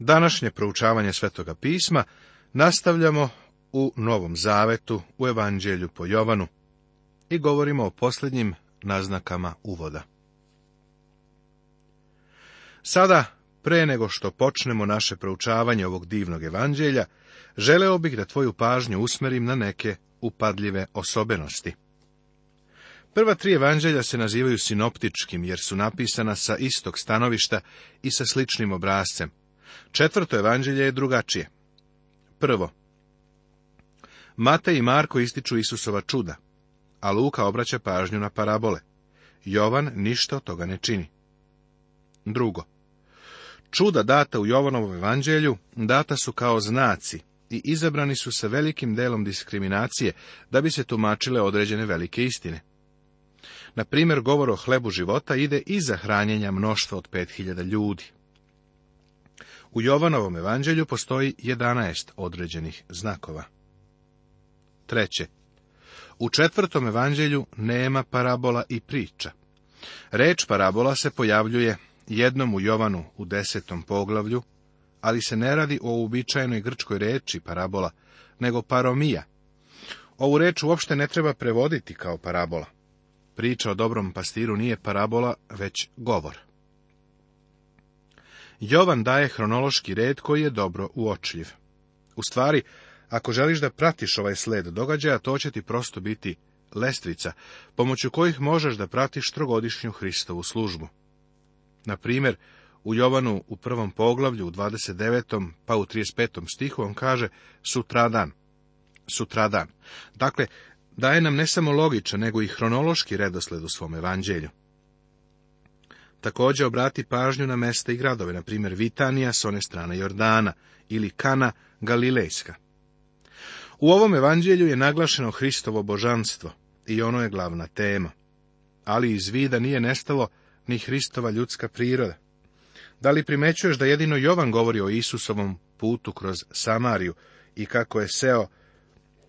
Današnje proučavanje Svetoga pisma nastavljamo u Novom Zavetu, u Evanđelju po Jovanu i govorimo o posljednjim naznakama uvoda. Sada, pre nego što počnemo naše proučavanje ovog divnog evanđelja, želeo bih da tvoju pažnju usmerim na neke upadljive osobenosti. Prva tri evanđelja se nazivaju sinoptičkim, jer su napisana sa istog stanovišta i sa sličnim obrazcem, Četvrto evanđelje je drugačije. Prvo, Matej i Marko ističu Isusova čuda, a Luka obraća pažnju na parabole. Jovan ništa od toga ne čini. Drugo, čuda data u Jovanovom evanđelju data su kao znaci i izabrani su sa velikim delom diskriminacije da bi se tumačile određene velike istine. Na primjer, govor o hlebu života ide iza hranjenja mnoštva od hiljada ljudi. U Jovanovom evanđelju postoji 11 određenih znakova. Treće. U četvrtom evanđelju nema parabola i priča. Reč parabola se pojavljuje jednom u Jovanu u desetom poglavlju, ali se ne radi o uobičajenoj grčkoj reči parabola, nego paromija. Ovu reč uopšte ne treba prevoditi kao parabola. Priča o dobrom pastiru nije parabola, već govor. Jovan daje hronološki red koji je dobro uočljiv. U stvari, ako želiš da pratiš ovaj sled događaja, to će ti prosto biti lestvica, pomoću kojih možeš da pratiš trogodišnju Hristovu službu. Na primjer, u Jovanu u prvom poglavlju, u 29. pa u 35. stihu on kaže sutradan, sutradan. Dakle, daje nam ne samo logičan, nego i hronološki redosled u svom evanđelju. Također obrati pažnju na mesta i gradove, na primjer Vitanija s one strane Jordana ili Kana Galilejska. U ovom evanđelju je naglašeno Hristovo božanstvo i ono je glavna tema. Ali iz vida nije nestalo ni Hristova ljudska priroda. Da li primećuješ da jedino Jovan govori o Isusovom putu kroz Samariju i kako je seo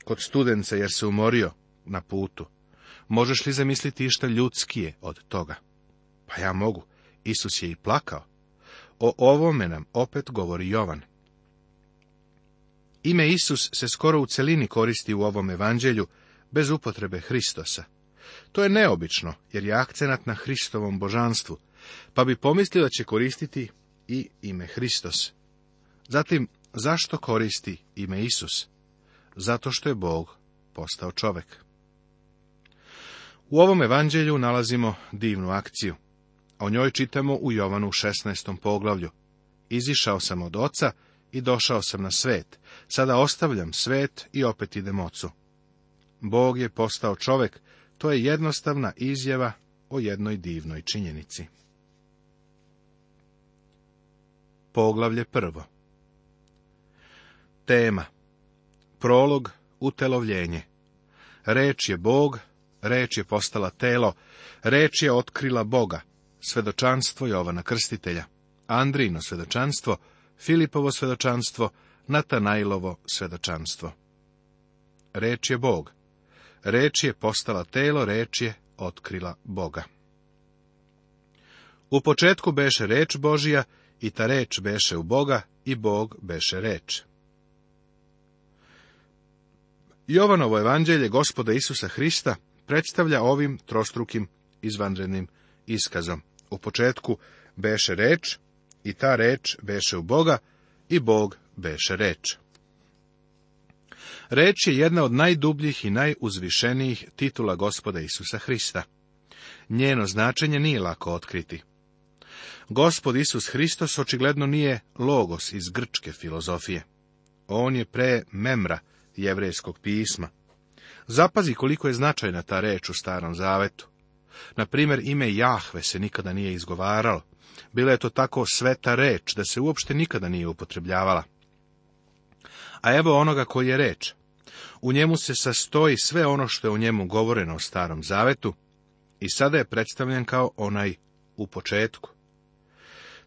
kod studenca jer se umorio na putu? Možeš li zamisliti išta ljudskije od toga? Pa ja mogu. Isus je i plakao. O ovome nam opet govori Jovan. Ime Isus se skoro u celini koristi u ovom evanđelju, bez upotrebe Hristosa. To je neobično, jer je akcenat na Hristovom božanstvu, pa bi pomislio da će koristiti i ime Hristos. Zatim, zašto koristi ime Isus? Zato što je Bog postao čovek. U ovom evanđelju nalazimo divnu akciju a o njoj čitamo u Jovanu 16. poglavlju. Izišao sam od oca i došao sam na svet, sada ostavljam svet i opet idem ocu. Bog je postao čovek, to je jednostavna izjava o jednoj divnoj činjenici. Poglavlje prvo Tema Prolog utelovljenje Reč je Bog, reč je postala telo, reč je otkrila Boga, svedočanstvo Jovana Krstitelja, Andrijino svedočanstvo, Filipovo svedočanstvo, Natanajlovo svedočanstvo. Reč je Bog. Reč je postala telo, reč je otkrila Boga. U početku beše reč Božija, i ta reč beše u Boga, i Bog beše reč. Jovanovo evanđelje gospoda Isusa Hrista predstavlja ovim trostrukim izvanrednim iskazom u početku beše reč, i ta reč beše u Boga, i Bog beše reč. Reč je jedna od najdubljih i najuzvišenijih titula gospoda Isusa Hrista. Njeno značenje nije lako otkriti. Gospod Isus Hristos očigledno nije logos iz grčke filozofije. On je pre memra jevrejskog pisma. Zapazi koliko je značajna ta reč u starom zavetu. Na primjer, ime Jahve se nikada nije izgovaralo. Bila je to tako sveta reč da se uopšte nikada nije upotrebljavala. A evo onoga koji je reč. U njemu se sastoji sve ono što je u njemu govoreno o starom zavetu i sada je predstavljen kao onaj u početku.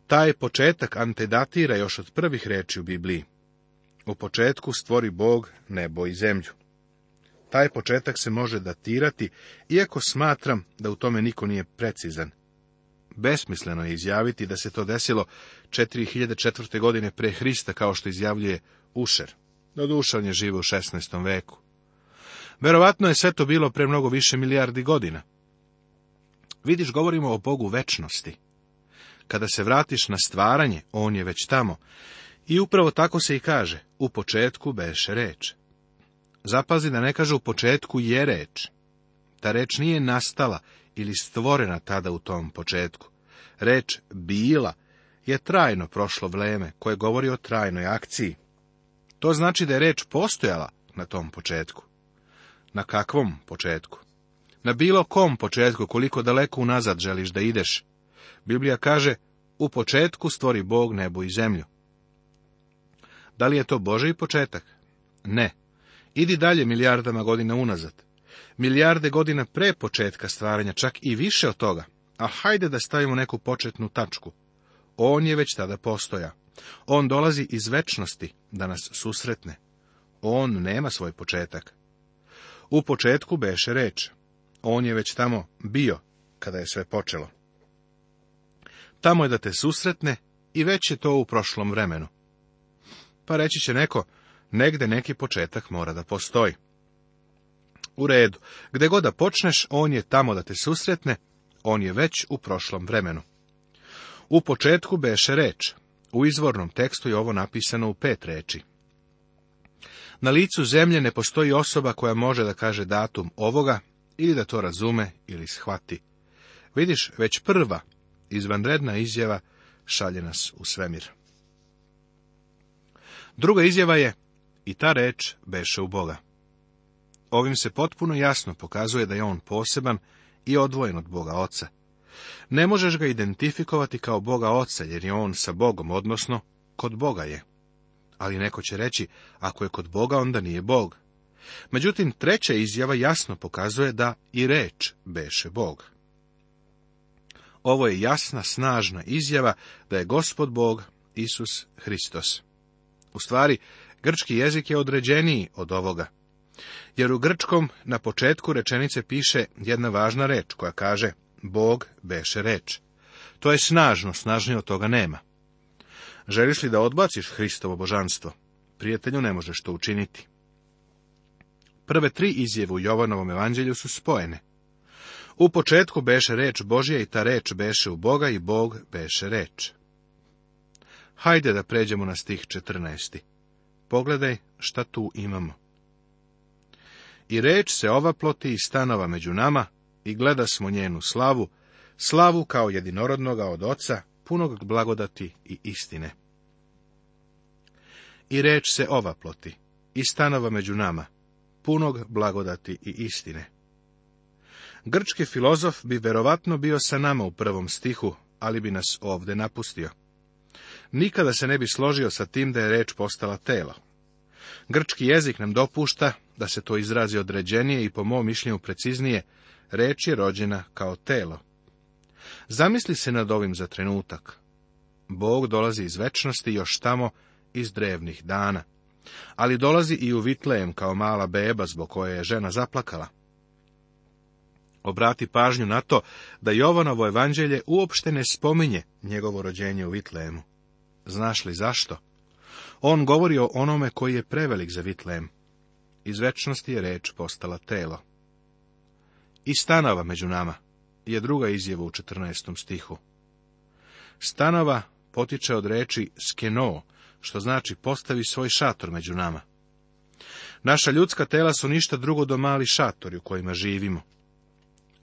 Taj početak antedatira još od prvih reči u Bibliji. U početku stvori Bog nebo i zemlju. Taj početak se može datirati, iako smatram da u tome niko nije precizan. Besmisleno je izjaviti da se to desilo 4004. godine pre Hrista, kao što izjavljuje Ušer. Doduše, on je živo u 16. veku. Verovatno je sve to bilo pre mnogo više milijardi godina. Vidiš, govorimo o Bogu večnosti. Kada se vratiš na stvaranje, on je već tamo. I upravo tako se i kaže, u početku beše reče. Zapazi da ne kaže u početku je reč. Ta reč nije nastala ili stvorena tada u tom početku. Reč bila je trajno prošlo vreme koje govori o trajnoj akciji. To znači da je reč postojala na tom početku. Na kakvom početku? Na bilo kom početku, koliko daleko unazad želiš da ideš. Biblija kaže, u početku stvori Bog nebu i zemlju. Da li je to Boži početak? Ne. Idi dalje milijardama godina unazad. Milijarde godina pre početka stvaranja, čak i više od toga. A hajde da stavimo neku početnu tačku. On je već tada postoja. On dolazi iz večnosti da nas susretne. On nema svoj početak. U početku beše reč. On je već tamo bio kada je sve počelo. Tamo je da te susretne i već je to u prošlom vremenu. Pa reći će neko, negde neki početak mora da postoji. U redu, gde god da počneš, on je tamo da te susretne, on je već u prošlom vremenu. U početku beše reč. U izvornom tekstu je ovo napisano u pet reči. Na licu zemlje ne postoji osoba koja može da kaže datum ovoga, ili da to razume ili shvati. Vidiš, već prva izvanredna izjava šalje nas u svemir. Druga izjava je, i ta reč beše u Boga. Ovim se potpuno jasno pokazuje da je on poseban i odvojen od Boga Oca. Ne možeš ga identifikovati kao Boga Oca, jer je on sa Bogom, odnosno kod Boga je. Ali neko će reći, ako je kod Boga, onda nije Bog. Međutim, treća izjava jasno pokazuje da i reč beše Bog. Ovo je jasna, snažna izjava da je gospod Bog Isus Hristos. U stvari, Grčki jezik je određeniji od ovoga. Jer u grčkom na početku rečenice piše jedna važna reč koja kaže Bog beše reč. To je snažno, snažnije od toga nema. Želiš li da odbaciš Hristovo božanstvo? Prijatelju ne možeš to učiniti. Prve tri izjave u Jovanovom evanđelju su spojene. U početku beše reč Božja i ta reč beše u Boga i Bog beše reč. Hajde da pređemo na stih 14 pogledaj šta tu imamo. I reč se ova ploti i stanova među nama, i gleda smo njenu slavu, slavu kao jedinorodnoga od oca, punog blagodati i istine. I reč se ovaploti, i stanova među nama, punog blagodati i istine. Grčki filozof bi verovatno bio sa nama u prvom stihu, ali bi nas ovde napustio. Nikada se ne bi složio sa tim da je reč postala telo, Grčki jezik nam dopušta da se to izrazi određenije i po mom mišljenju preciznije, reč je rođena kao telo. Zamisli se nad ovim za trenutak. Bog dolazi iz večnosti još tamo iz drevnih dana. Ali dolazi i u Vitlejem kao mala beba zbog koje je žena zaplakala. Obrati pažnju na to da Jovanovo evanđelje uopšte ne spominje njegovo rođenje u Vitlejemu. Znaš li zašto? On govori o onome koji je prevelik za Vitlem. Iz večnosti je reč postala telo. I stanova među nama je druga izjava u 14. stihu. Stanova potiče od reči skeno, što znači postavi svoj šator među nama. Naša ljudska tela su ništa drugo do mali šatori u kojima živimo.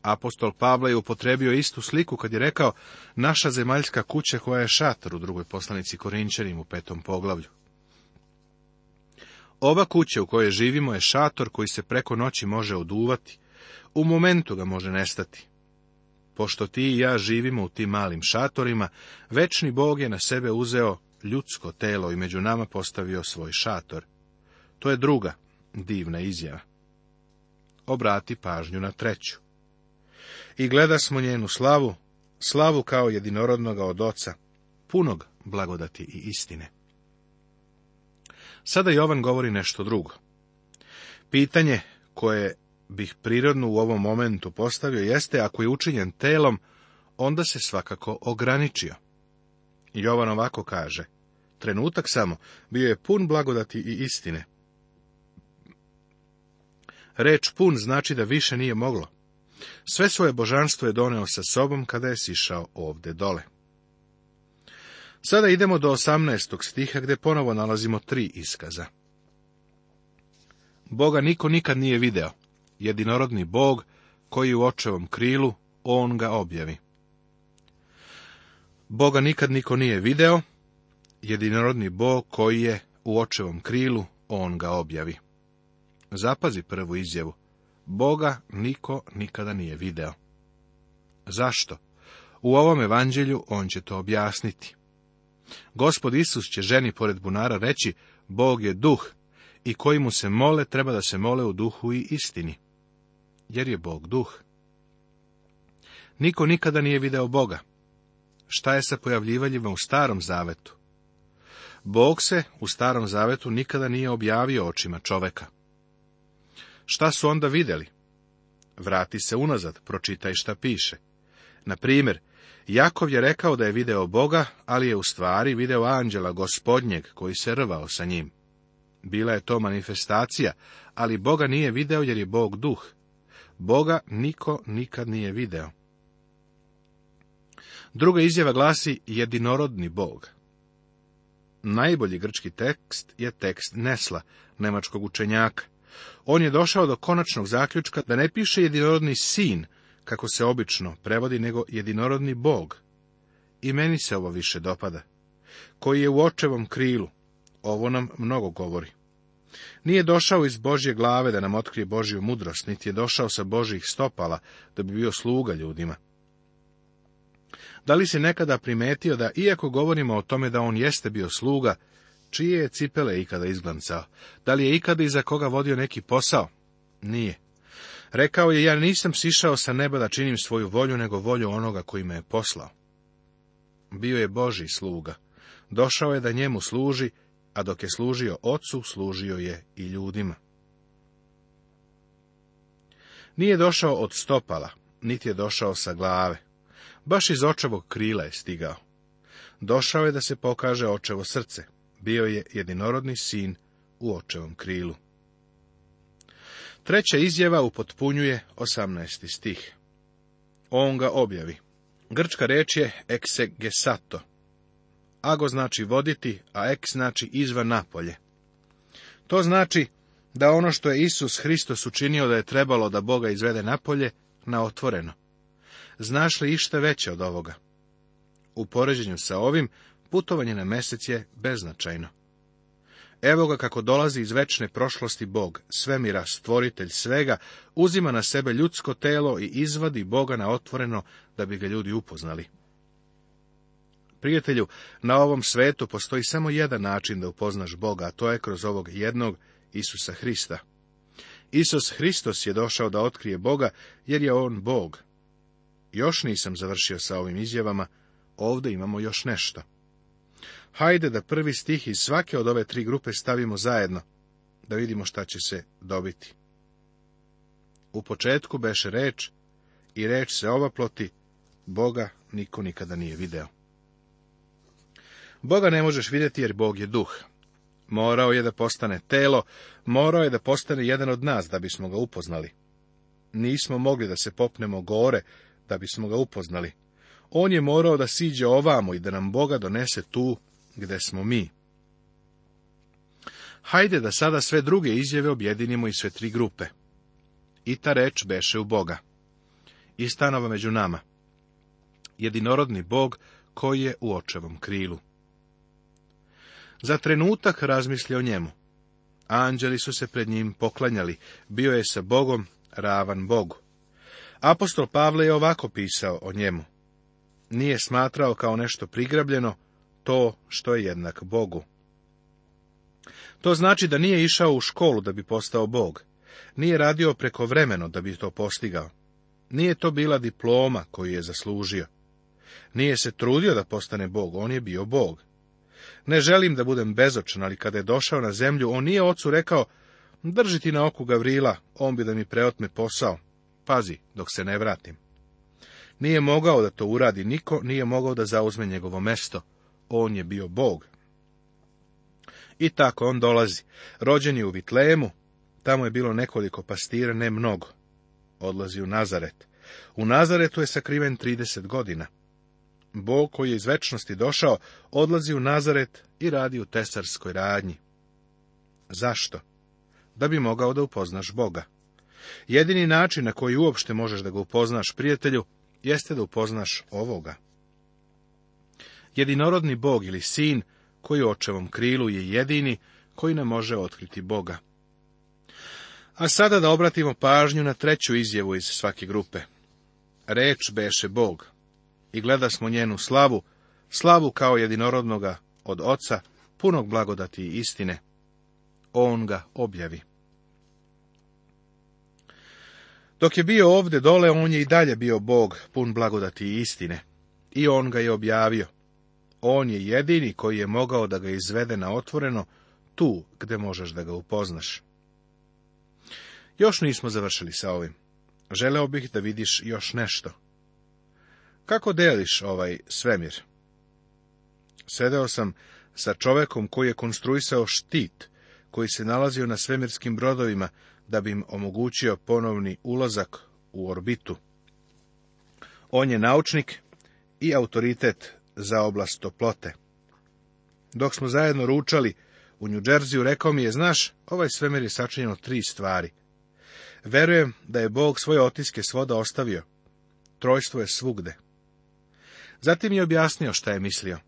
Apostol Pavle je upotrebio istu sliku kad je rekao naša zemaljska kuća koja je šator u drugoj poslanici Korinčanim u petom poglavlju. Ova kuća u kojoj živimo je šator koji se preko noći može oduvati. U momentu ga može nestati. Pošto ti i ja živimo u tim malim šatorima, večni Bog je na sebe uzeo ljudsko telo i među nama postavio svoj šator. To je druga divna izjava. Obrati pažnju na treću. I gleda smo njenu slavu, slavu kao jedinorodnoga od oca, punog blagodati i istine. Sada Jovan govori nešto drugo. Pitanje koje bih prirodno u ovom momentu postavio jeste, ako je učinjen telom, onda se svakako ograničio. Jovan ovako kaže, trenutak samo, bio je pun blagodati i istine. Reč pun znači da više nije moglo. Sve svoje božanstvo je doneo sa sobom kada je sišao ovde dole. Sada idemo do 18. stiha gdje ponovo nalazimo tri iskaza. Boga niko nikad nije video, jedinorodni Bog koji u očevom krilu on ga objavi. Boga nikad niko nije video, jedinorodni Bog koji je u očevom krilu on ga objavi. Zapazi prvu izjavu. Boga niko nikada nije video. Zašto? U ovom evanđelju on će to objasniti. Gospod Isus će ženi pored bunara reći, Bog je duh i koji mu se mole, treba da se mole u duhu i istini. Jer je Bog duh. Niko nikada nije video Boga. Šta je sa pojavljivanjima u starom zavetu? Bog se u starom zavetu nikada nije objavio očima čoveka. Šta su onda vidjeli? Vrati se unazad, pročitaj šta piše. Na primjer, Jakov je rekao da je video Boga, ali je u stvari video anđela gospodnjeg koji se rvao sa njim. Bila je to manifestacija, ali Boga nije video jer je Bog duh. Boga niko nikad nije video. Druga izjava glasi jedinorodni Bog. Najbolji grčki tekst je tekst Nesla, nemačkog učenjaka. On je došao do konačnog zaključka da ne piše jedinorodni sin, kako se obično prevodi, nego jedinorodni bog. I meni se ovo više dopada. Koji je u očevom krilu. Ovo nam mnogo govori. Nije došao iz Božje glave da nam otkrije Božju mudrost, niti je došao sa Božjih stopala da bi bio sluga ljudima. Da li se nekada primetio da, iako govorimo o tome da on jeste bio sluga, čije je cipele ikada izglancao? Da li je ikada iza koga vodio neki posao? Nije. Rekao je, ja nisam sišao sa neba da činim svoju volju, nego volju onoga koji me je poslao. Bio je Boži sluga. Došao je da njemu služi, a dok je služio ocu, služio je i ljudima. Nije došao od stopala, niti je došao sa glave. Baš iz očevog krila je stigao. Došao je da se pokaže očevo srce. Bio je jedinorodni sin u očevom krilu. Treća izjava upotpunjuje 18. stih. On ga objavi. Grčka reč je exegesato. Ago znači voditi, a ex znači izvan napolje. To znači da ono što je Isus Hristos učinio da je trebalo da Boga izvede napolje, na otvoreno. Znaš li išta veće od ovoga? U poređenju sa ovim, putovanje na mesec je beznačajno. Evo ga kako dolazi iz večne prošlosti Bog, svemira, stvoritelj svega, uzima na sebe ljudsko telo i izvadi Boga na otvoreno da bi ga ljudi upoznali. Prijatelju, na ovom svetu postoji samo jedan način da upoznaš Boga, a to je kroz ovog jednog Isusa Hrista. Isus Hristos je došao da otkrije Boga, jer je On Bog. Još nisam završio sa ovim izjavama, ovdje imamo još nešto. Hajde da prvi stih iz svake od ove tri grupe stavimo zajedno, da vidimo šta će se dobiti. U početku beše reč i reč se ovaploti, Boga niko nikada nije video. Boga ne možeš vidjeti jer Bog je duh. Morao je da postane telo, morao je da postane jedan od nas da bismo ga upoznali. Nismo mogli da se popnemo gore da bismo ga upoznali. On je morao da siđe ovamo i da nam Boga donese tu gde smo mi. Hajde da sada sve druge izjave objedinimo i sve tri grupe. I ta reč beše u Boga. I stanova među nama. Jedinorodni Bog koji je u očevom krilu. Za trenutak razmisli o njemu. Anđeli su se pred njim poklanjali, bio je sa Bogom ravan Bogu. Apostol Pavle je ovako pisao o njemu. Nije smatrao kao nešto prigrabljeno, to što je jednak Bogu. To znači da nije išao u školu da bi postao Bog. Nije radio prekovremeno da bi to postigao. Nije to bila diploma koju je zaslužio. Nije se trudio da postane Bog, on je bio Bog. Ne želim da budem bezočan, ali kada je došao na zemlju, on nije ocu rekao, drži ti na oku Gavrila, on bi da mi preotme posao. Pazi, dok se ne vratim. Nije mogao da to uradi niko, nije mogao da zauzme njegovo mesto on je bio Bog. I tako on dolazi. Rođen je u Vitlemu, tamo je bilo nekoliko pastira, ne mnogo. Odlazi u Nazaret. U Nazaretu je sakriven 30 godina. Bog koji je iz večnosti došao, odlazi u Nazaret i radi u tesarskoj radnji. Zašto? Da bi mogao da upoznaš Boga. Jedini način na koji uopšte možeš da ga upoznaš prijatelju, jeste da upoznaš ovoga. Jedinorodni Bog ili sin, koji u očevom krilu je jedini, koji ne može otkriti Boga. A sada da obratimo pažnju na treću izjavu iz svake grupe. Reč beše Bog, i gleda smo njenu slavu, slavu kao jedinorodnoga od oca, punog blagodati i istine. On ga objavi. Dok je bio ovdje dole, on je i dalje bio Bog, pun blagodati i istine. I on ga je objavio. On je jedini koji je mogao da ga izvede na otvoreno, tu gde možeš da ga upoznaš. Još nismo završili sa ovim. Želeo bih da vidiš još nešto. Kako deliš ovaj svemir? Sedeo sam sa čovekom koji je konstruisao štit, koji se nalazio na svemirskim brodovima, da bi im omogućio ponovni ulazak u orbitu. On je naučnik i autoritet za oblast toplote. Dok smo zajedno ručali u New rekao mi je, znaš, ovaj svemir je sačinjen od tri stvari. Verujem da je Bog svoje otiske svoda ostavio. Trojstvo je svugde. Zatim je objasnio šta je mislio.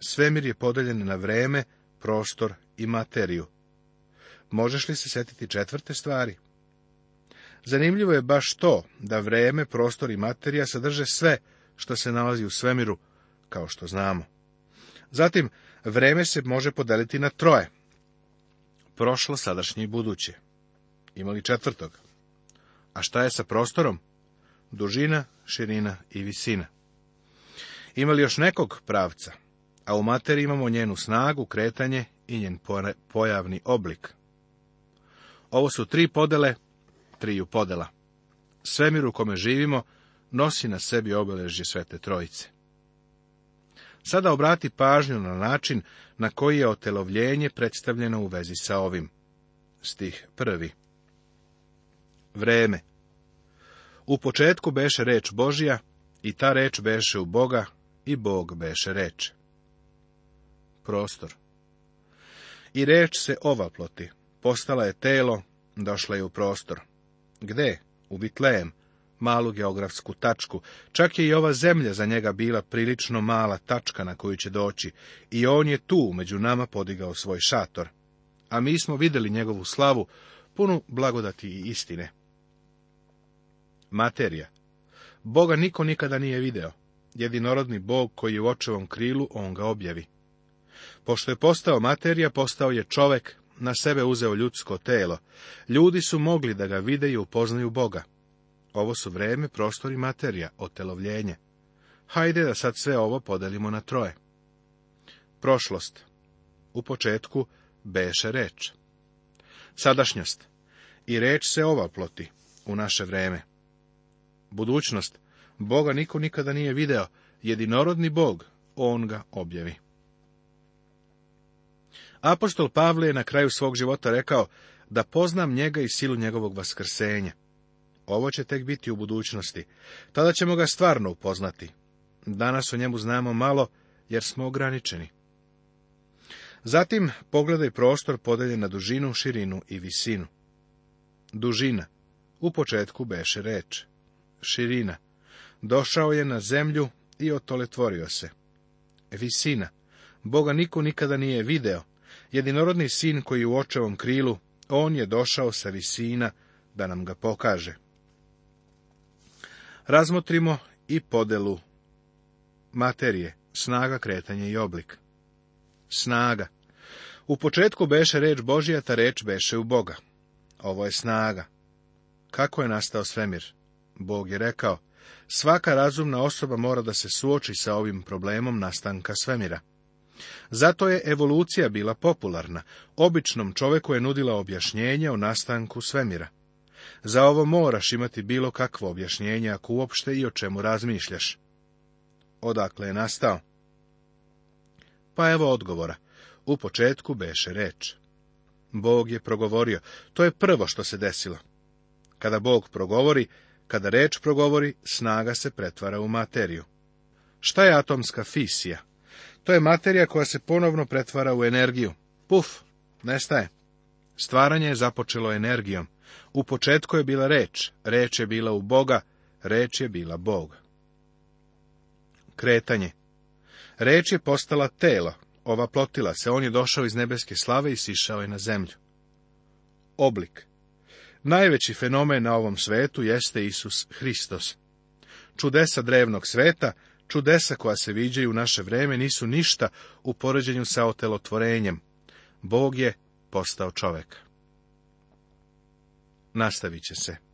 Svemir je podeljen na vreme, prostor i materiju. Možeš li se setiti četvrte stvari? Zanimljivo je baš to da vreme, prostor i materija sadrže sve što se nalazi u svemiru, kao što znamo. Zatim, vreme se može podeliti na troje. Prošlo, sadašnje i buduće. Imali četvrtog. A šta je sa prostorom? Dužina, širina i visina. Imali još nekog pravca, a u materi imamo njenu snagu, kretanje i njen pojavni oblik. Ovo su tri podele, triju podela. Svemir u kome živimo nosi na sebi obeležje Svete Trojice. Sada obrati pažnju na način na koji je otelovljenje predstavljeno u vezi sa ovim. Stih prvi. Vreme. U početku beše reč Božja, i ta reč beše u Boga, i Bog beše reč. Prostor. I reč se ovaploti, postala je telo, došla je u prostor. Gde? U Bitlejem malu geografsku tačku. Čak je i ova zemlja za njega bila prilično mala tačka na koju će doći i on je tu među nama podigao svoj šator. A mi smo vidjeli njegovu slavu, punu blagodati i istine. Materija Boga niko nikada nije video. Jedinorodni Bog koji je u očevom krilu, on ga objavi. Pošto je postao materija, postao je čovek, na sebe uzeo ljudsko telo. Ljudi su mogli da ga vide i upoznaju Boga. Ovo su vreme, prostor i materija, otelovljenje. Hajde da sad sve ovo podelimo na troje. Prošlost. U početku beše reč. Sadašnjost. I reč se ova ploti u naše vreme. Budućnost. Boga niko nikada nije video. Jedinorodni Bog, on ga objavi. Apostol Pavle je na kraju svog života rekao da poznam njega i silu njegovog vaskrsenja. Ovo će tek biti u budućnosti. Tada ćemo ga stvarno upoznati. Danas o njemu znamo malo, jer smo ograničeni. Zatim pogledaj prostor podeljen na dužinu, širinu i visinu. Dužina. U početku beše reč. Širina. Došao je na zemlju i otoletvorio se. Visina. Boga niko nikada nije video. Jedinorodni sin koji je u očevom krilu, on je došao sa visina da nam ga pokaže. Razmotrimo i podelu materije, snaga, kretanje i oblik. Snaga. U početku beše reč Božija, ta reč beše u Boga. Ovo je snaga. Kako je nastao svemir? Bog je rekao, svaka razumna osoba mora da se suoči sa ovim problemom nastanka svemira. Zato je evolucija bila popularna, običnom čoveku je nudila objašnjenje o nastanku svemira. Za ovo moraš imati bilo kakvo objašnjenje ako uopšte i o čemu razmišljaš. Odakle je nastao? Pa evo odgovora. U početku beše reč. Bog je progovorio. To je prvo što se desilo. Kada Bog progovori, kada reč progovori, snaga se pretvara u materiju. Šta je atomska fisija? To je materija koja se ponovno pretvara u energiju. Puf, nestaje. Stvaranje je započelo energijom. U početku je bila reč, reč je bila u Boga, reč je bila Bog. Kretanje Reč je postala telo, ova plotila se, on je došao iz nebeske slave i sišao je na zemlju. Oblik Najveći fenomen na ovom svetu jeste Isus Hristos. Čudesa drevnog sveta, čudesa koja se viđaju u naše vreme, nisu ništa u poređenju sa otelotvorenjem. Bog je postao čovek nastavit će se.